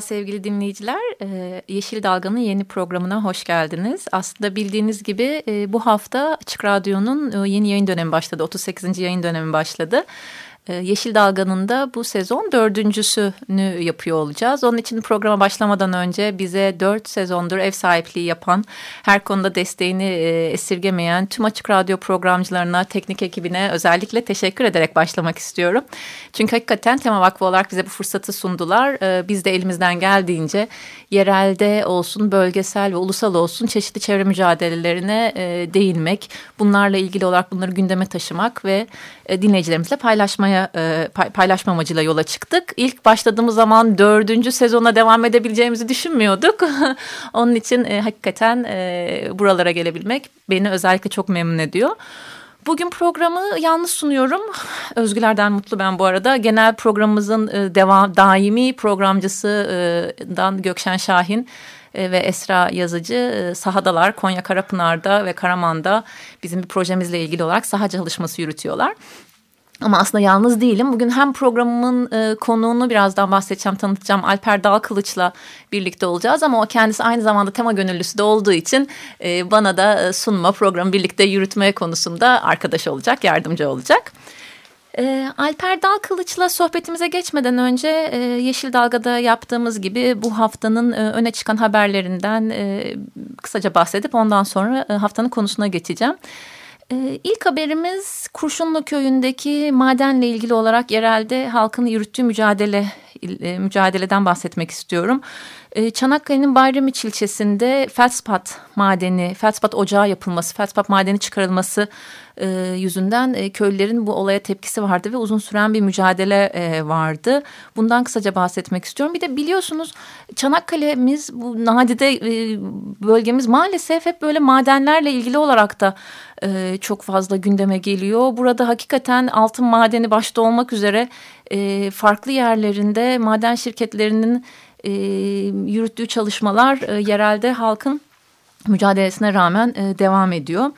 Sevgili dinleyiciler. Ee, Yeşil Dalga'nın yeni programına hoş geldiniz. Aslında bildiğiniz gibi e, bu hafta Açık Radyo'nun e, yeni yayın dönemi başladı. 38. yayın dönemi başladı. Ee, Yeşil Dalga'nın da bu sezon dördüncüsünü yapıyor olacağız. Onun için programa başlamadan önce bize dört sezondur ev sahipliği yapan, her konuda desteğini e, esirgemeyen tüm Açık Radyo programcılarına, teknik ekibine özellikle teşekkür ederek başlamak istiyorum. Çünkü hakikaten Tema Vakfı olarak bize bu fırsatı sundular. Ee, biz de elimizden geldiğince yerelde olsun, bölgesel ve ulusal olsun çeşitli çevre mücadelelerine e, değinmek, bunlarla ilgili olarak bunları gündeme taşımak ve e, dinleyicilerimizle paylaşmaya e, paylaşma amacıyla yola çıktık. İlk başladığımız zaman dördüncü sezona devam edebileceğimizi düşünmüyorduk. Onun için e, hakikaten e, buralara gelebilmek beni özellikle çok memnun ediyor. Bugün programı yalnız sunuyorum. Özgüler'den mutlu ben bu arada. Genel programımızın e, devam, daimi programcısından Gökşen Şahin e, ve Esra Yazıcı e, sahadalar. Konya Karapınar'da ve Karaman'da bizim bir projemizle ilgili olarak saha çalışması yürütüyorlar. Ama aslında yalnız değilim. Bugün hem programımın e, konuğunu birazdan bahsedeceğim, tanıtacağım. Alper Dalkılıç'la birlikte olacağız. Ama o kendisi aynı zamanda tema gönüllüsü de olduğu için e, bana da e, sunma, programı birlikte yürütme konusunda arkadaş olacak, yardımcı olacak. E, Alper Dalkılıç'la sohbetimize geçmeden önce e, Yeşil Dalga'da yaptığımız gibi bu haftanın e, öne çıkan haberlerinden e, kısaca bahsedip ondan sonra e, haftanın konusuna geçeceğim. Ee, ilk haberimiz Kurşunlu Köyü'ndeki madenle ilgili olarak yerelde halkın yürüttüğü mücadele e, mücadeleden bahsetmek istiyorum. Ee, Çanakkale'nin Bayramiç ilçesinde Feldspat madeni, Feldspat ocağı yapılması, Feldspat madeni çıkarılması e, yüzünden e, köylülerin bu olaya tepkisi vardı ve uzun süren bir mücadele vardı. Bundan kısaca bahsetmek istiyorum. Bir de biliyorsunuz Çanakkale'miz bu nadide bölgemiz maalesef hep böyle madenlerle ilgili olarak da çok fazla gündeme geliyor. Burada hakikaten altın madeni başta olmak üzere farklı yerlerinde maden şirketlerinin e, yürüttüğü çalışmalar e, yerelde halkın mücadelesine rağmen e, devam ediyor.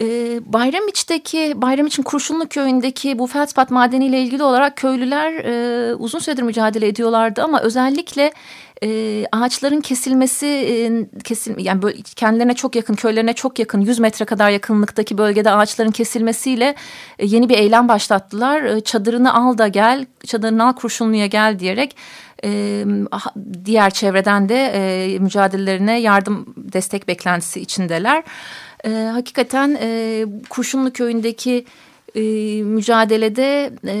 E, Bayramiç'teki, Bayramiç'in Kurşunlu köyündeki bu feldspat madeniyle ilgili olarak köylüler e, uzun süredir mücadele ediyorlardı ama özellikle e, ağaçların kesilmesi e, kesil yani böyle kendilerine çok yakın köylerine çok yakın 100 metre kadar yakınlıktaki bölgede ağaçların kesilmesiyle e, yeni bir eylem başlattılar. E, çadırını al da gel, çadırını al kurşunluya gel diyerek e, diğer çevreden de e, mücadelelerine yardım destek beklentisi içindeler. E, hakikaten e, Kurşunlu köyündeki e, mücadelede e,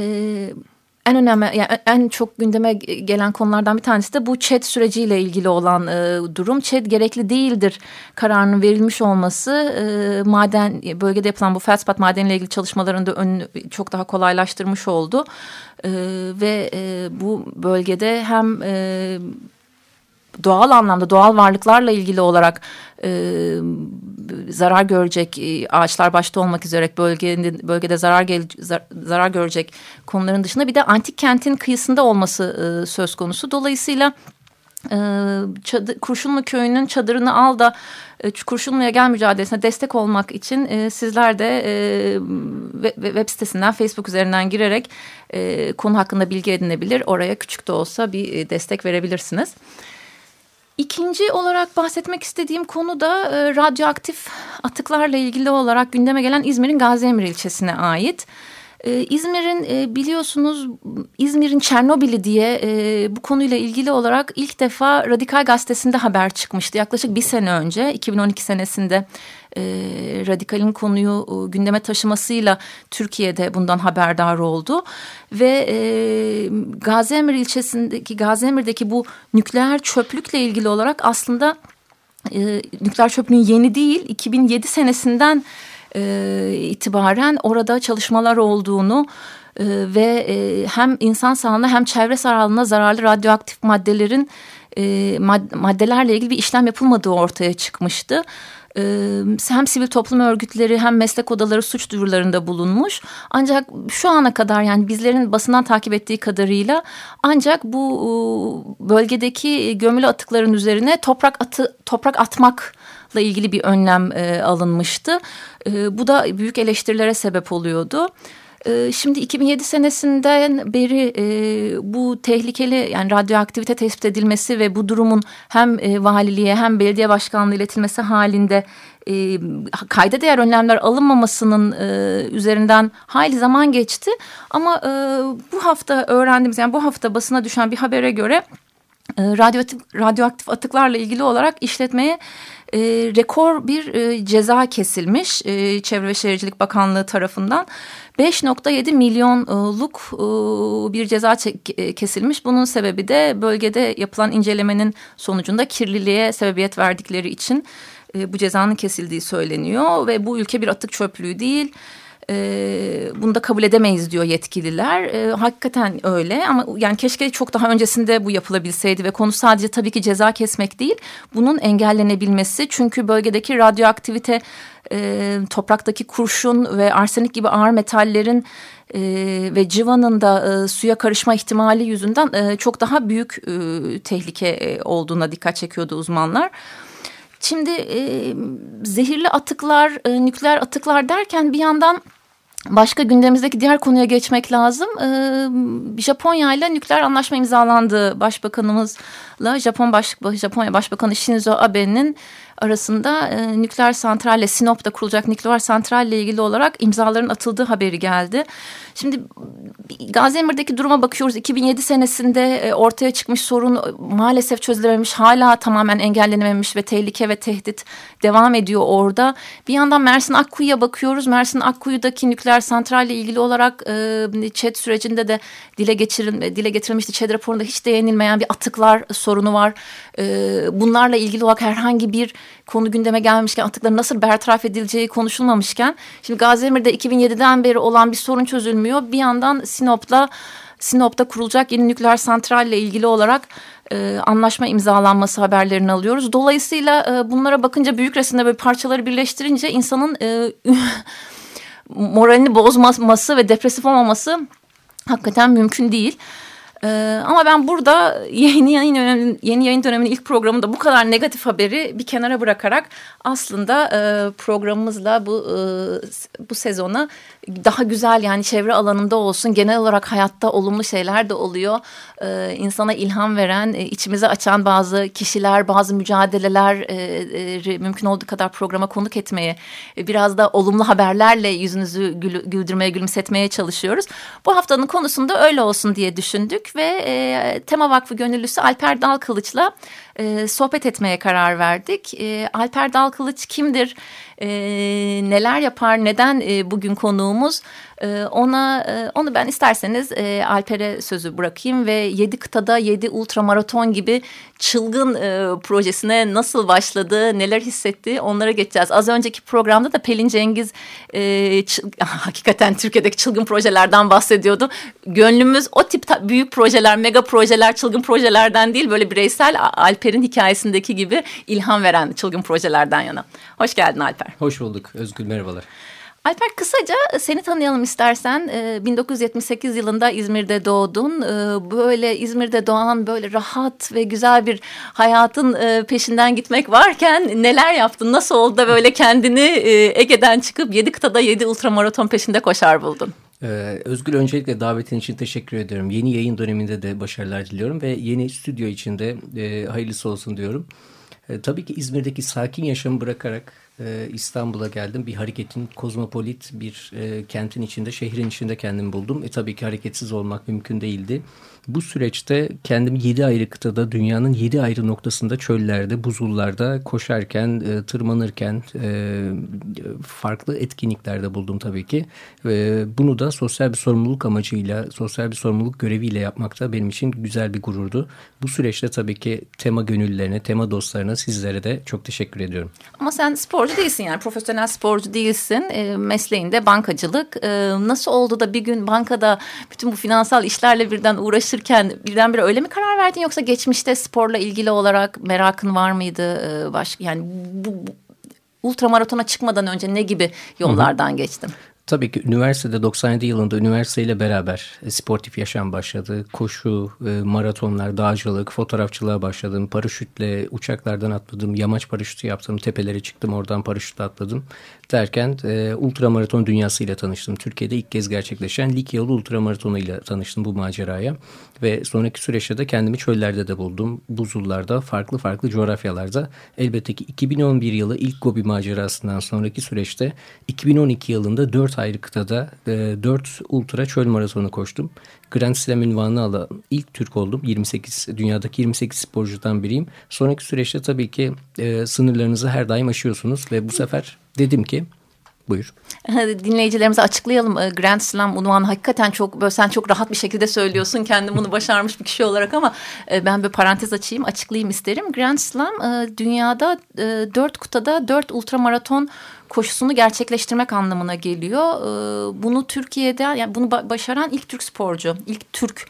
en önemli yani en çok gündeme gelen konulardan bir tanesi de bu ÇED süreciyle ilgili olan e, durum. ÇED gerekli değildir kararının verilmiş olması e, maden bölgede yapılan bu feldspat madeniyle ilgili çalışmaların da önünü çok daha kolaylaştırmış oldu. E, ve e, bu bölgede hem e, doğal anlamda doğal varlıklarla ilgili olarak e, zarar görecek e, ağaçlar başta olmak üzere bölgede, bölgede zarar gel, zarar görecek konuların dışında bir de antik kentin kıyısında olması e, söz konusu. Dolayısıyla e, çadır, Kurşunlu köyünün çadırını al da e, Kurşunlu'ya gel mücadelesine destek olmak için e, sizler de e, web, web sitesinden Facebook üzerinden girerek e, konu hakkında bilgi edinebilir. Oraya küçük de olsa bir e, destek verebilirsiniz. İkinci olarak bahsetmek istediğim konu da e, radyoaktif atıklarla ilgili olarak gündeme gelen İzmir'in Gaziemir ilçesine ait. E, İzmir'in e, biliyorsunuz İzmir'in Çernobil'i diye e, bu konuyla ilgili olarak ilk defa Radikal Gazetesi'nde haber çıkmıştı. Yaklaşık bir sene önce 2012 senesinde e, Radikal'in konuyu e, gündeme taşımasıyla Türkiye'de bundan haberdar oldu. Ve e, Gaziemir ilçesindeki Gaziemir'deki bu nükleer çöplükle ilgili olarak aslında e, nükleer çöplüğün yeni değil 2007 senesinden e, itibaren orada çalışmalar olduğunu e, ve e, hem insan sağlığına hem çevre sağlığına zararlı radyoaktif maddelerin e, mad maddelerle ilgili bir işlem yapılmadığı ortaya çıkmıştı hem sivil toplum örgütleri hem meslek odaları suç duyurularında bulunmuş. Ancak şu ana kadar yani bizlerin basından takip ettiği kadarıyla ancak bu bölgedeki gömülü atıkların üzerine toprak atı toprak atmakla ilgili bir önlem e, alınmıştı. E, bu da büyük eleştirilere sebep oluyordu. Ee, şimdi 2007 senesinden beri e, bu tehlikeli yani radyoaktivite tespit edilmesi ve bu durumun hem e, valiliğe hem belediye başkanlığı iletilmesi halinde e, kayda değer önlemler alınmamasının üzerinden hayli zaman geçti. Ama bu hafta öğrendiğimiz yani bu hafta basına düşen bir habere göre radyoaktif, radyoaktif atıklarla ilgili olarak işletmeye e, rekor bir e, ceza kesilmiş e, Çevre ve Şehircilik Bakanlığı tarafından. 5.7 milyonluk e, bir ceza e, kesilmiş. Bunun sebebi de bölgede yapılan incelemenin sonucunda kirliliğe sebebiyet verdikleri için e, bu cezanın kesildiği söyleniyor. Ve bu ülke bir atık çöplüğü değil e, bunu da kabul edemeyiz diyor yetkililer. E, hakikaten öyle ama yani keşke çok daha öncesinde bu yapılabilseydi ve konu sadece tabii ki ceza kesmek değil. Bunun engellenebilmesi çünkü bölgedeki radyoaktivite e, topraktaki kurşun ve arsenik gibi ağır metallerin e, ve civanın da e, suya karışma ihtimali yüzünden e, çok daha büyük e, tehlike e, olduğuna dikkat çekiyordu uzmanlar. Şimdi e, zehirli atıklar, e, nükleer atıklar derken bir yandan başka gündemimizdeki diğer konuya geçmek lazım. Ee, Japonya ile nükleer anlaşma imzalandı. Başbakanımızla Japon Baş, Japonya Başbakanı Shinzo Abe'nin arasında e, nükleer santralle Sinop'ta kurulacak nükleer santralle ilgili olarak imzaların atıldığı haberi geldi. Şimdi Gaziemir'deki duruma bakıyoruz. 2007 senesinde e, ortaya çıkmış sorun maalesef çözülememiş. Hala tamamen engellenememiş ve tehlike ve tehdit devam ediyor orada. Bir yandan Mersin Akkuyu'ya bakıyoruz. Mersin Akkuyu'daki nükleer santralle ilgili olarak e, ÇED sürecinde de dile getirin dile getirilmişti. ÇED raporunda hiç değinilmeyen bir atıklar sorunu var. E, bunlarla ilgili olarak herhangi bir konu gündeme gelmişken atıkların nasıl bertaraf edileceği konuşulmamışken şimdi Gaziemir'de 2007'den beri olan bir sorun çözülmüyor. Bir yandan Sinop'la Sinop'ta kurulacak yeni nükleer santralle ilgili olarak e, anlaşma imzalanması haberlerini alıyoruz. Dolayısıyla e, bunlara bakınca büyük resimde böyle parçaları birleştirince insanın e, moralini bozmaması ve depresif olmaması hakikaten mümkün değil. Ee, ama ben burada yeni yayın döneminin yeni yayın döneminin ilk programında bu kadar negatif haberi bir kenara bırakarak aslında e, programımızla bu e, bu sezona daha güzel yani çevre alanında olsun genel olarak hayatta olumlu şeyler de oluyor. E, insana ilham veren, e, içimizi açan bazı kişiler, bazı mücadeleler e, e, mümkün olduğu kadar programa konuk etmeye, e, biraz da olumlu haberlerle yüzünüzü gül, güldürmeye, gülümsetmeye çalışıyoruz. Bu haftanın konusunda öyle olsun diye düşündük ve e, Tema Vakfı gönüllüsü Alper Dalkılıç'la e, sohbet etmeye karar verdik. E, Alper Dalkılıç kimdir? E, neler yapar? Neden e, bugün konuğumuz? E, ona e, onu ben isterseniz e, Alper'e sözü bırakayım ve yedi kıtada yedi ultramaraton gibi çılgın e, projesine nasıl başladı, neler hissetti onlara geçeceğiz. Az önceki programda da Pelin Cengiz e, hakikaten Türkiye'deki çılgın projelerden bahsediyordu. Gönlümüz o tip büyük projeler, mega projeler, çılgın projelerden değil böyle bireysel Alper'in hikayesindeki gibi ilham veren çılgın projelerden yana. Hoş geldin Alper. Hoş bulduk Özgül merhabalar. Alper kısaca seni tanıyalım istersen. 1978 yılında İzmir'de doğdun. Böyle İzmir'de doğan böyle rahat ve güzel bir hayatın peşinden gitmek varken neler yaptın? Nasıl oldu da böyle kendini Ege'den çıkıp yedi kıtada yedi ultramaraton peşinde koşar buldun? Özgür öncelikle davetin için teşekkür ediyorum. Yeni yayın döneminde de başarılar diliyorum ve yeni stüdyo içinde hayırlısı olsun diyorum. Tabii ki İzmir'deki sakin yaşamı bırakarak e, İstanbul'a geldim. Bir hareketin kozmopolit bir e, kentin içinde, şehrin içinde kendimi buldum. E tabii ki hareketsiz olmak mümkün değildi. Bu süreçte kendimi yedi ayrı kıtada, dünyanın yedi ayrı noktasında, çöllerde, buzullarda koşarken, e, tırmanırken farklı etkinliklerde buldum tabii ki. Bunu da sosyal bir sorumluluk amacıyla, sosyal bir sorumluluk göreviyle yapmak da benim için güzel bir gururdu. Bu süreçte tabii ki tema gönüllerine, tema dostlarına sizlere de çok teşekkür ediyorum. Ama sen sporcu değilsin yani profesyonel sporcu değilsin. E, mesleğinde bankacılık. E, nasıl oldu da bir gün bankada bütün bu finansal işlerle birden uğraşırken birdenbire öyle mi karar verdin yoksa geçmişte sporla ilgili olarak merakın var mıydı? E, baş, yani bu, bu ultramaratona çıkmadan önce ne gibi yollardan Hı -hı. geçtin? Tabii ki üniversitede 97 yılında üniversiteyle beraber e, sportif yaşam başladı. Koşu, e, maratonlar, dağcılık, fotoğrafçılığa başladım. Paraşütle uçaklardan atladım. Yamaç paraşütü yaptım. Tepelere çıktım oradan paraşütle atladım. Derken e, ultramaraton dünyasıyla tanıştım. Türkiye'de ilk kez gerçekleşen Likya yolu ultramaratonu tanıştım bu maceraya. Ve sonraki süreçte de kendimi çöllerde de buldum. Buzullarda, farklı farklı coğrafyalarda. Elbette ki 2011 yılı ilk Gobi macerasından sonraki süreçte 2012 yılında 4 ayrı kıtada e, 4 ultra çöl maratonu koştum. Grand Slam ünvanını alan ilk Türk oldum. 28 dünyadaki 28 sporcudan biriyim. Sonraki süreçte tabii ki e, sınırlarınızı her daim aşıyorsunuz ve bu sefer dedim ki Buyur. Dinleyicilerimize açıklayalım. Ee, Grand Slam unvanı hakikaten çok böyle sen çok rahat bir şekilde söylüyorsun. Kendim bunu başarmış bir kişi olarak ama e, ben bir parantez açayım, açıklayayım isterim. Grand Slam e, dünyada e, dört kutada dört ultramaraton koşusunu gerçekleştirmek anlamına geliyor. Bunu Türkiye'de yani bunu başaran ilk Türk sporcu, ilk Türk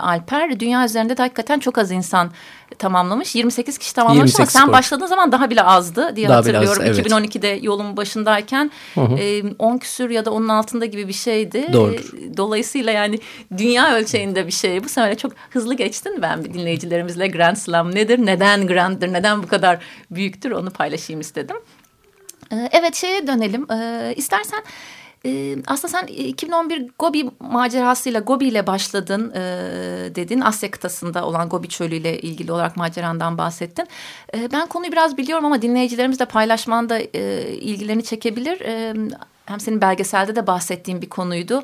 Alper. Dünya üzerinde de hakikaten çok az insan tamamlamış. 28 kişi tamamlamış 28 ama sen spor. başladığın zaman daha bile azdı diye daha hatırlıyorum. Az, evet. 2012'de yolun başındayken hı hı. E, 10 küsür ya da onun altında gibi bir şeydi. Doğrudur. E, dolayısıyla yani dünya ölçeğinde bir şey. Bu sefer çok hızlı geçtin ben dinleyicilerimizle Grand Slam nedir, neden Grand'dır, neden bu kadar büyüktür onu paylaşayım istedim. E, evet şeye dönelim. E, istersen e, aslında sen 2011 Gobi macerasıyla Gobi ile başladın e, dedin. Asya kıtasında olan Gobi Çölü ile ilgili olarak macerandan bahsettin. E, ben konuyu biraz biliyorum ama dinleyicilerimiz de paylaşmanda e, ilgilerini çekebilir. Hem senin belgeselde de bahsettiğin bir konuydu.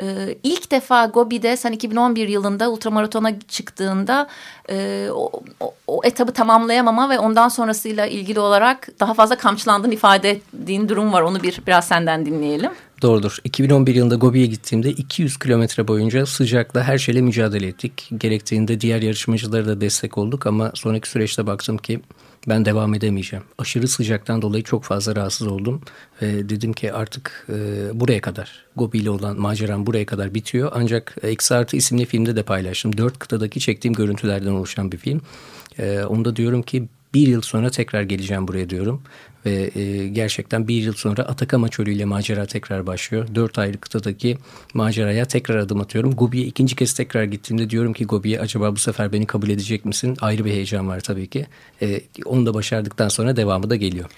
Ee, ilk defa Gobi'de sen 2011 yılında ultramaratona çıktığında e, o, o, o etabı tamamlayamama ve ondan sonrasıyla ilgili olarak daha fazla kamçılandığın ifade ettiğin durum var. Onu bir biraz senden dinleyelim. Doğrudur. 2011 yılında Gobi'ye gittiğimde 200 kilometre boyunca sıcakla her şeyle mücadele ettik. Gerektiğinde diğer yarışmacılara da destek olduk ama sonraki süreçte baktım ki ben devam edemeyeceğim. Aşırı sıcaktan dolayı çok fazla rahatsız oldum. Ve dedim ki artık e, buraya kadar Gobi ile olan maceram buraya kadar bitiyor. Ancak Eksi Artı isimli filmde de paylaştım. Dört kıtadaki çektiğim görüntülerden oluşan bir film. E, onda diyorum ki bir yıl sonra tekrar geleceğim buraya diyorum. Ve e, gerçekten bir yıl sonra Atakama Çölü ile macera tekrar başlıyor. Dört ayrı kıtadaki maceraya tekrar adım atıyorum. Gobi'ye ikinci kez tekrar gittiğimde diyorum ki Gobi'ye acaba bu sefer beni kabul edecek misin? Ayrı bir heyecan var tabii ki. E, onu da başardıktan sonra devamı da geliyor.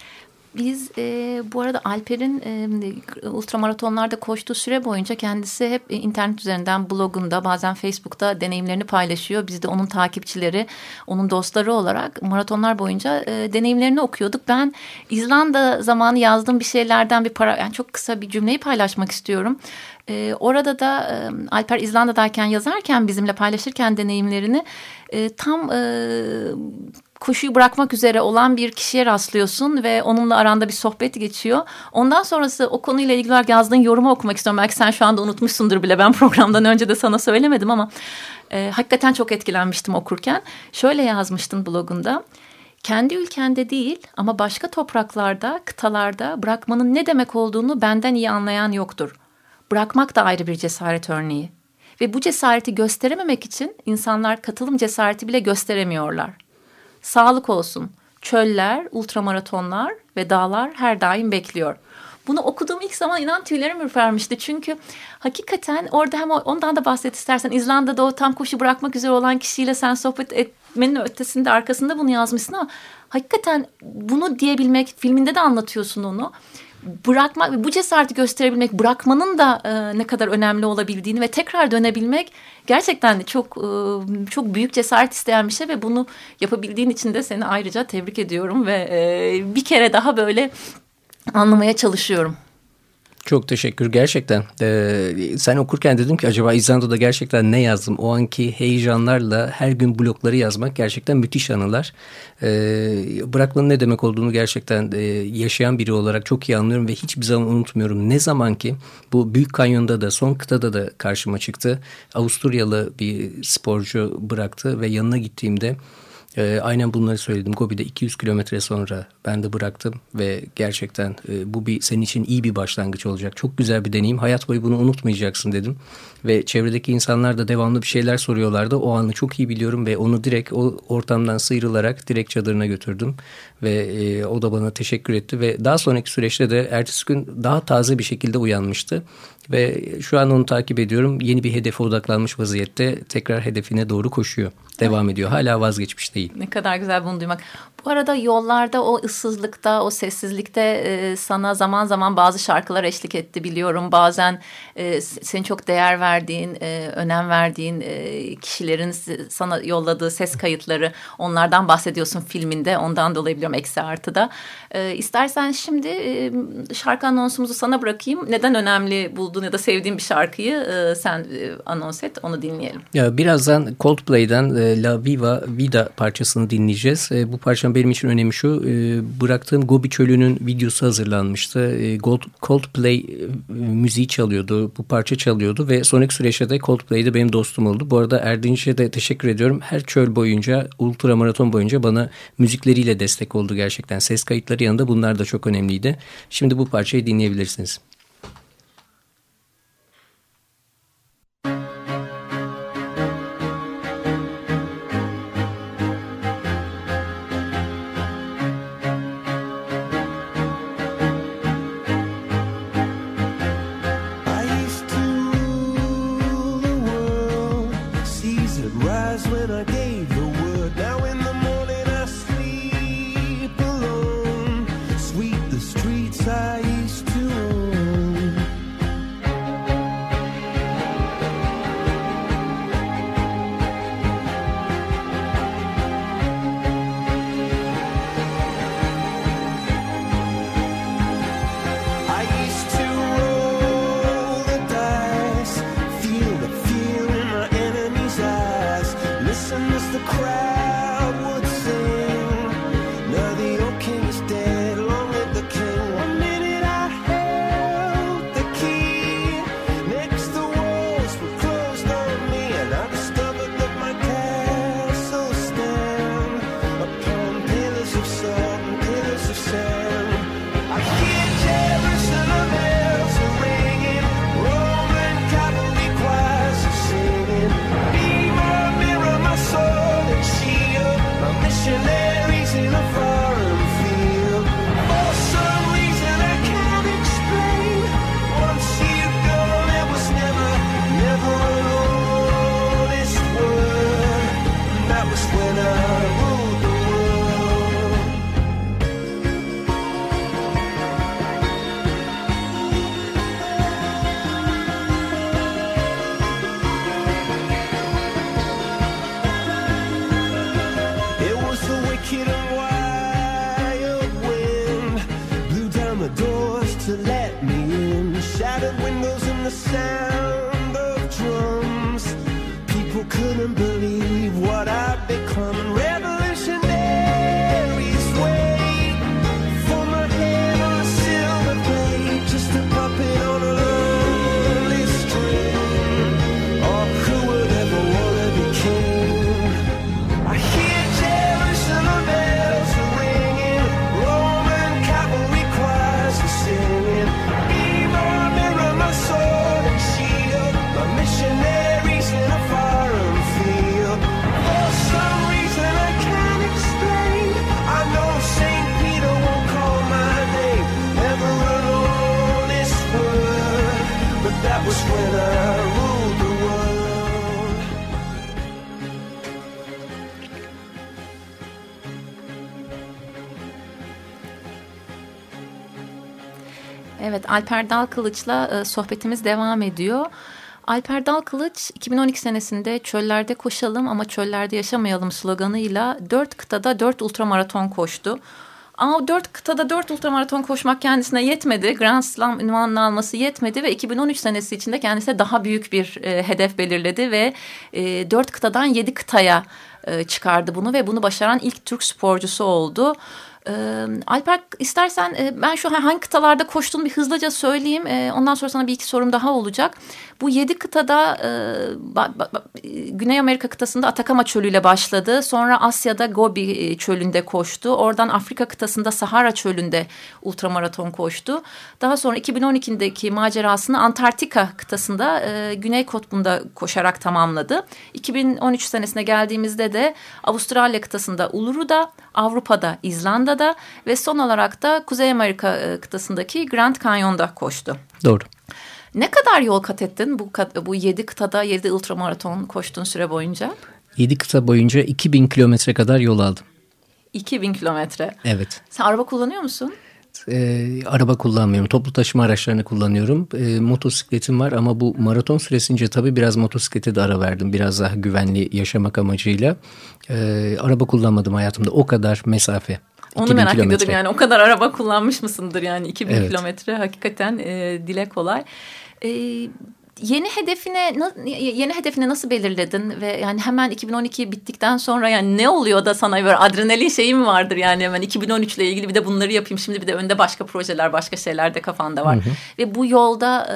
Biz e, bu arada Alper'in e, ultramaratonlarda koştuğu süre boyunca kendisi hep internet üzerinden blogunda bazen Facebook'ta deneyimlerini paylaşıyor. Biz de onun takipçileri, onun dostları olarak maratonlar boyunca e, deneyimlerini okuyorduk. Ben İzlanda zamanı yazdığım bir şeylerden bir para, yani çok kısa bir cümleyi paylaşmak istiyorum. E, orada da e, Alper İzlanda'dayken yazarken bizimle paylaşırken deneyimlerini e, tam e, koşuyu bırakmak üzere olan bir kişiye rastlıyorsun ve onunla aranda bir sohbet geçiyor. Ondan sonrası o konuyla ilgili olarak yazdığın yorumu okumak istiyorum. Belki sen şu anda unutmuşsundur bile ben programdan önce de sana söylemedim ama e, hakikaten çok etkilenmiştim okurken. Şöyle yazmıştın blogunda. Kendi ülkende değil ama başka topraklarda, kıtalarda bırakmanın ne demek olduğunu benden iyi anlayan yoktur. Bırakmak da ayrı bir cesaret örneği. Ve bu cesareti gösterememek için insanlar katılım cesareti bile gösteremiyorlar. Sağlık olsun. Çöller, ultramaratonlar ve dağlar her daim bekliyor. Bunu okuduğum ilk zaman inan tüylerim ürpermişti. Çünkü hakikaten orada hem ondan da bahset istersen İzlanda'da o tam koşu bırakmak üzere olan kişiyle sen sohbet etmenin ötesinde arkasında bunu yazmışsın ama hakikaten bunu diyebilmek filminde de anlatıyorsun onu bırakmak ve bu cesareti gösterebilmek, bırakmanın da e, ne kadar önemli olabildiğini ve tekrar dönebilmek gerçekten çok e, çok büyük cesaret isteyen bir şey ve bunu yapabildiğin için de seni ayrıca tebrik ediyorum ve e, bir kere daha böyle anlamaya çalışıyorum. Çok teşekkür gerçekten. Ee, sen okurken dedim ki acaba İzlanda'da gerçekten ne yazdım? O anki heyecanlarla her gün blokları yazmak gerçekten müthiş anılar. Ee, bırakmanın ne demek olduğunu gerçekten e, yaşayan biri olarak çok iyi anlıyorum ve hiçbir zaman unutmuyorum. Ne zaman ki bu Büyük Kanyon'da da son kıtada da karşıma çıktı. Avusturyalı bir sporcu bıraktı ve yanına gittiğimde E, aynen bunları söyledim. Gobi'de 200 kilometre sonra ben de bıraktım ve gerçekten e, bu bir senin için iyi bir başlangıç olacak. Çok güzel bir deneyim. Hayat boyu bunu unutmayacaksın dedim. Ve çevredeki insanlar da devamlı bir şeyler soruyorlardı. O anı çok iyi biliyorum ve onu direkt o ortamdan sıyrılarak direkt çadırına götürdüm. Ve e, o da bana teşekkür etti ve daha sonraki süreçte de ertesi gün daha taze bir şekilde uyanmıştı. Ve şu an onu takip ediyorum. Yeni bir hedefe odaklanmış vaziyette tekrar hedefine doğru koşuyor. Devam ediyor. Hala vazgeçmiş değil. Ne kadar güzel bunu duymak. Bu arada yollarda o ıssızlıkta, o sessizlikte e, sana zaman zaman bazı şarkılar eşlik etti biliyorum. Bazen e, senin çok değer verdiğin, e, önem verdiğin e, kişilerin sana yolladığı ses kayıtları onlardan bahsediyorsun filminde. Ondan dolayı biliyorum eksi artıda. E, istersen şimdi e, şarkı anonsumuzu sana bırakayım. Neden önemli buldun ya da sevdiğin bir şarkıyı e, sen e, anons et onu dinleyelim. Ya birazdan Coldplay'den e, La Viva Vida parçasını dinleyeceğiz. E, bu parçanın benim için önemi şu. E, bıraktığım Gobi Çölü'nün videosu hazırlanmıştı. E, Gold, Coldplay e, müziği çalıyordu. Bu parça çalıyordu ve sonraki süreçte de Coldplay'de benim dostum oldu. Bu arada Erdinç'e de teşekkür ediyorum. Her çöl boyunca, ultra maraton boyunca bana müzikleriyle destek oldu gerçekten. Ses kayıtları yanında bunlar da çok önemliydi. Şimdi bu parçayı dinleyebilirsiniz. Alper Dal Kılıç'la e, sohbetimiz devam ediyor. Alper Dal Kılıç 2012 senesinde çöllerde koşalım ama çöllerde yaşamayalım sloganıyla dört kıtada dört ultramaraton koştu. Ama dört kıtada dört ultramaraton koşmak kendisine yetmedi. Grand Slam ünvanını alması yetmedi ve 2013 senesi içinde kendisine daha büyük bir e, hedef belirledi ve e, dört kıtadan yedi kıtaya e, çıkardı bunu ve bunu başaran ilk Türk sporcusu oldu. Ee, Alper istersen e, ben şu hangi kıtalarda koştuğunu bir hızlıca söyleyeyim. E, ondan sonra sana bir iki sorum daha olacak. Bu yedi kıtada e, ba, ba, Güney Amerika kıtasında Atakama çölüyle başladı. Sonra Asya'da Gobi e, çölünde koştu. Oradan Afrika kıtasında Sahara çölünde ultramaraton koştu. Daha sonra 2012'deki macerasını Antarktika kıtasında e, Güney Kutbu'nda koşarak tamamladı. 2013 senesine geldiğimizde de Avustralya kıtasında Uluru'da, Avrupa'da İzlanda'da ve son olarak da Kuzey Amerika e, kıtasındaki Grand Canyon'da koştu. Doğru. Ne kadar yol kat ettin bu, bu yedi kıtada yedi ultramaraton koştuğun süre boyunca? Yedi kıta boyunca 2000 kilometre kadar yol aldım. 2000 kilometre? Evet. Sen araba kullanıyor musun? E, araba kullanmıyorum. Toplu taşıma araçlarını kullanıyorum. E, motosikletim var ama bu maraton süresince tabii biraz motosiklete de ara verdim. Biraz daha güvenli yaşamak amacıyla. E, araba kullanmadım hayatımda. O kadar mesafe. Onu merak kilometre. ediyordum yani o kadar araba kullanmış mısındır yani 2000 evet. kilometre hakikaten e, dile kolay. E, yeni hedefine yeni hedefine nasıl belirledin ve yani hemen 2012 bittikten sonra yani ne oluyor da sana böyle adrenalin şeyi mi vardır yani hemen 2013 ile ilgili bir de bunları yapayım şimdi bir de önde başka projeler başka şeyler de kafanda var hı hı. ve bu yolda e,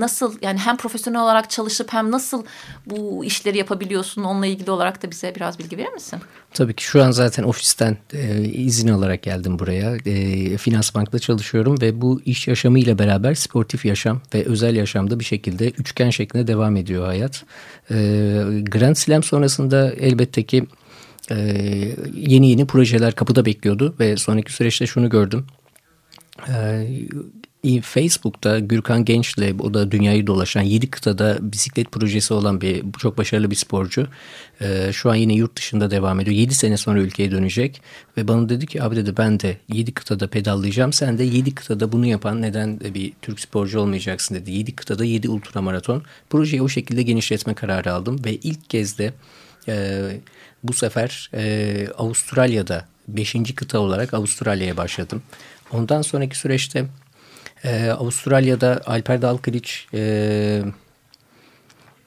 nasıl yani hem profesyonel olarak çalışıp hem nasıl bu işleri yapabiliyorsun onunla ilgili olarak da bize biraz bilgi verir misin? Tabii ki şu an zaten ofisten e, izin alarak geldim buraya. E, Finans Bank'ta çalışıyorum ve bu iş yaşamıyla beraber sportif yaşam ve özel yaşamda bir şekilde üçgen şeklinde devam ediyor hayat. E, Grand Slam sonrasında elbette ki e, yeni yeni projeler kapıda bekliyordu ve sonraki süreçte şunu gördüm. E, Facebook'ta Gürkan Genç'le o da dünyayı dolaşan 7 kıtada bisiklet projesi olan bir çok başarılı bir sporcu. Ee, şu an yine yurt dışında devam ediyor. 7 sene sonra ülkeye dönecek ve bana dedi ki abi dedi ben de 7 kıtada pedallayacağım. Sen de 7 kıtada bunu yapan neden bir Türk sporcu olmayacaksın dedi. 7 kıtada 7 ultramaraton. Projeyi o şekilde genişletme kararı aldım ve ilk kez de e, bu sefer e, Avustralya'da 5. kıta olarak Avustralya'ya başladım. Ondan sonraki süreçte ee, Avustralya'da Alper Dalkılıç e,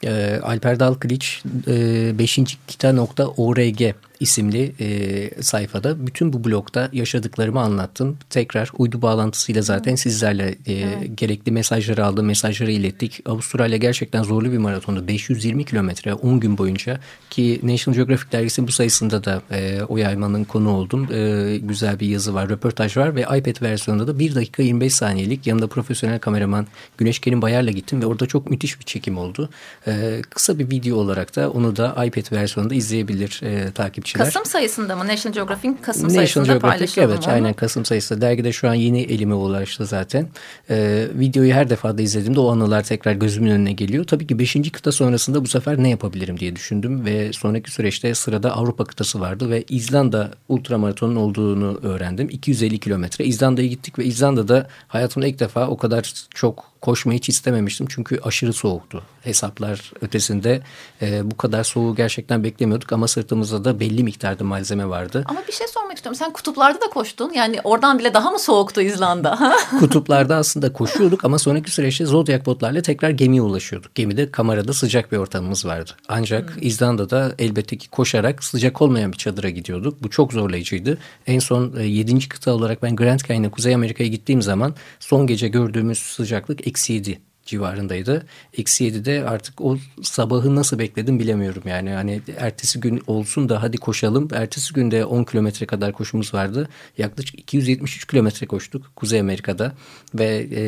e, Alper Dalkılıç e, 5. kita.org isimli e, sayfada bütün bu blokta yaşadıklarımı anlattım. Tekrar uydu bağlantısıyla zaten sizlerle e, evet. gerekli mesajları aldım, mesajları ilettik. Avustralya gerçekten zorlu bir maratondu. 520 kilometre 10 gün boyunca ki National Geographic dergisi bu sayısında da e, o yaymanın konu oldum. E, güzel bir yazı var, röportaj var ve iPad versiyonunda da 1 dakika 25 saniyelik yanında profesyonel kameraman Güneş Kerim Bayar'la gittim ve orada çok müthiş bir çekim oldu. E, kısa bir video olarak da onu da iPad versiyonunda izleyebilir e, takipçiler takipçiler. Kasım sayısında mı? National Geographic'in Kasım National sayısında Geographic, paylaşıldı Evet mı? aynen Kasım sayısı. Dergide şu an yeni elime ulaştı zaten. Ee, videoyu her defada izlediğimde o anılar tekrar gözümün önüne geliyor. Tabii ki 5. kıta sonrasında bu sefer ne yapabilirim diye düşündüm ve sonraki süreçte sırada Avrupa kıtası vardı ve İzlanda ultramaratonun olduğunu öğrendim. 250 kilometre. İzlanda'ya gittik ve İzlanda'da hayatımda ilk defa o kadar çok koşmayı hiç istememiştim. Çünkü aşırı soğuktu. Hesaplar ötesinde e, bu kadar soğuğu gerçekten beklemiyorduk ama sırtımızda da belli miktarda malzeme vardı. Ama bir şey sormak istiyorum. Sen kutuplarda da koştun. Yani oradan bile daha mı soğuktu İzlanda? kutuplarda aslında koşuyorduk ama sonraki süreçte Zodiac botlarla tekrar gemiye ulaşıyorduk. Gemide kamerada sıcak bir ortamımız vardı. Ancak hmm. İzlanda'da elbette ki koşarak sıcak olmayan bir çadıra gidiyorduk. Bu çok zorlayıcıydı. En son e, 7. kıta olarak ben Grand Canyon'a Kuzey Amerika'ya gittiğim zaman son gece gördüğümüz sıcaklık eksi 7 civarındaydı. Eksi 7'de artık o sabahı nasıl bekledim bilemiyorum yani. Hani ertesi gün olsun da hadi koşalım. Ertesi günde 10 kilometre kadar koşumuz vardı. Yaklaşık 273 kilometre koştuk Kuzey Amerika'da ve e,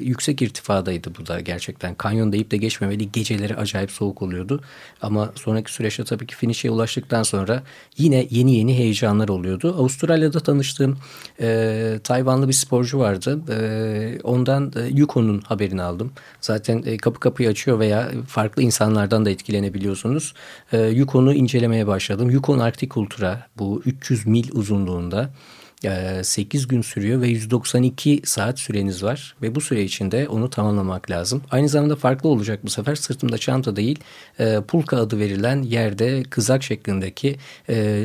yüksek irtifadaydı bu da gerçekten. Kanyon deyip de geçmemeli. Geceleri acayip soğuk oluyordu. Ama sonraki süreçte tabii ki finish'e ulaştıktan sonra yine yeni yeni heyecanlar oluyordu. Avustralya'da tanıştığım e, Tayvanlı bir sporcu vardı. E, ondan e, Yukon'un haberini aldım. Zaten e, kapı kapıyı açıyor veya farklı insanlardan da etkilenebiliyorsunuz. E, Yukon'u incelemeye başladım. Yukon Arktik Ultra bu 300 mil uzunluğunda 8 gün sürüyor ve 192 saat süreniz var ve bu süre içinde onu tamamlamak lazım. Aynı zamanda farklı olacak bu sefer sırtımda çanta değil pulka adı verilen yerde kızak şeklindeki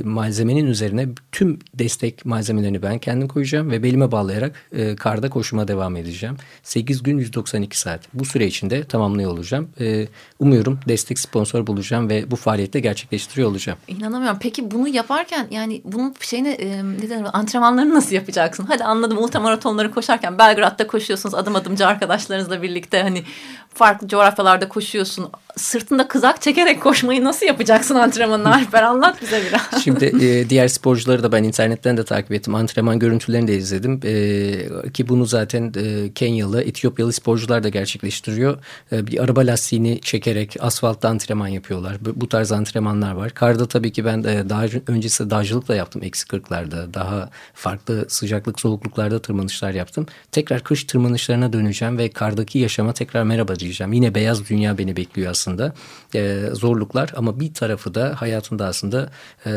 malzemenin üzerine tüm destek malzemelerini ben kendim koyacağım ve belime bağlayarak karda koşuma devam edeceğim. 8 gün 192 saat. Bu süre içinde tamamlıyor olacağım. Umuyorum destek sponsor bulacağım ve bu faaliyette gerçekleştiriyor olacağım. İnanamıyorum. Peki bunu yaparken yani bunun şeyine ne denir antrenman antrenmanlarını nasıl yapacaksın? Hadi anladım ultramaratonları koşarken Belgrad'da koşuyorsunuz adım adımcı arkadaşlarınızla birlikte hani farklı coğrafyalarda koşuyorsun. Sırtında kızak çekerek koşmayı nasıl yapacaksın antrenmanını Alper anlat bize biraz. Şimdi e, diğer sporcuları da ben internetten de takip ettim. Antrenman görüntülerini de izledim. E, ki bunu zaten e, Kenyalı, Etiyopyalı sporcular da gerçekleştiriyor. E, bir araba lastiğini çekerek asfaltta antrenman yapıyorlar. Bu, bu tarz antrenmanlar var. Karda tabii ki ben e, daha öncesi dağcılık da yaptım. Eksi kırklarda daha farklı sıcaklık soğukluklarda tırmanışlar yaptım. Tekrar kış tırmanışlarına döneceğim ve kardaki yaşama tekrar merhaba diyeceğim. Yine beyaz dünya beni bekliyor aslında. E, zorluklar ama bir tarafı da hayatında aslında e,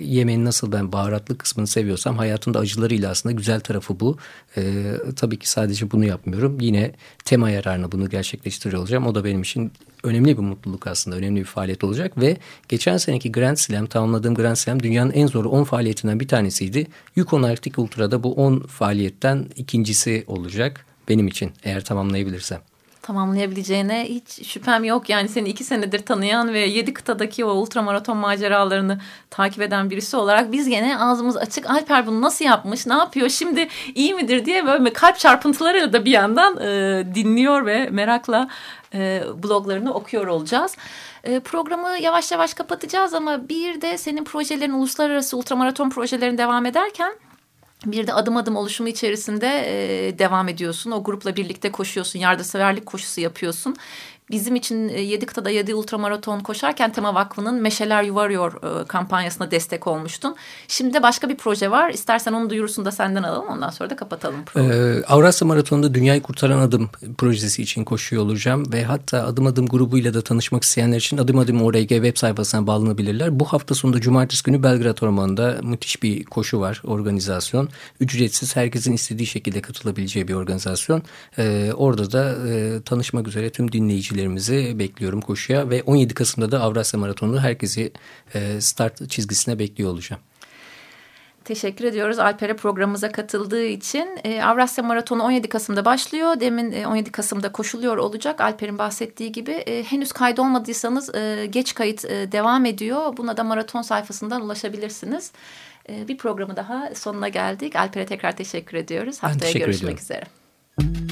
yemeğin nasıl ben baharatlı kısmını seviyorsam hayatında acılarıyla aslında güzel tarafı bu. E, tabii ki sadece bunu yapmıyorum. Yine tema yararına bunu gerçekleştiriyor olacağım. O da benim için önemli bir mutluluk aslında. Önemli bir faaliyet olacak ve geçen seneki Grand Slam tamamladığım Grand Slam dünyanın en zor 10 faaliyetinden bir tanesiydi. Yukon Arctic Ultra'da bu 10 faaliyetten ikincisi olacak benim için eğer tamamlayabilirsem tamamlayabileceğine hiç şüphem yok. Yani seni iki senedir tanıyan ve yedi kıtadaki o ultramaraton maceralarını takip eden birisi olarak biz gene ağzımız açık Alper bunu nasıl yapmış ne yapıyor şimdi iyi midir diye böyle kalp çarpıntılarıyla da bir yandan e, dinliyor ve merakla e, bloglarını okuyor olacağız. E, programı yavaş yavaş kapatacağız ama bir de senin projelerin uluslararası ultramaraton projelerin devam ederken bir de adım adım oluşumu içerisinde e, devam ediyorsun. O grupla birlikte koşuyorsun, yardımseverlik koşusu yapıyorsun. Bizim için e, yedi kıtada yedi ultramaraton koşarken Tema Vakfı'nın Meşeler Yuvarıyor e, kampanyasına destek olmuştun. Şimdi de başka bir proje var. İstersen onu duyurusunu da senden alalım. Ondan sonra da kapatalım Ee, Avrasya Maratonu'nda Dünyayı Kurtaran Adım projesi için koşuyor olacağım. Ve hatta Adım Adım grubuyla da tanışmak isteyenler için Adım Adım ORG web sayfasına bağlanabilirler. Bu hafta sonunda Cumartesi günü Belgrad Ormanı'nda müthiş bir koşu var, organizasyon. Ücretsiz, herkesin istediği şekilde katılabileceği bir organizasyon. Ee, orada da e, tanışmak üzere tüm dinleyiciler dinleyicilerimizi bekliyorum koşuya ve 17 Kasım'da da Avrasya Maratonu herkesi e, start çizgisine bekliyor olacağım. Teşekkür ediyoruz Alper'e programımıza katıldığı için. E, Avrasya Maratonu 17 Kasım'da başlıyor. Demin 17 e, Kasım'da koşuluyor olacak. Alper'in bahsettiği gibi e, henüz kaydolmadıysanız e, geç kayıt e, devam ediyor. Buna da maraton sayfasından ulaşabilirsiniz. E, bir programı daha sonuna geldik. Alper'e tekrar teşekkür ediyoruz. Haftaya teşekkür görüşmek ediyorum. üzere.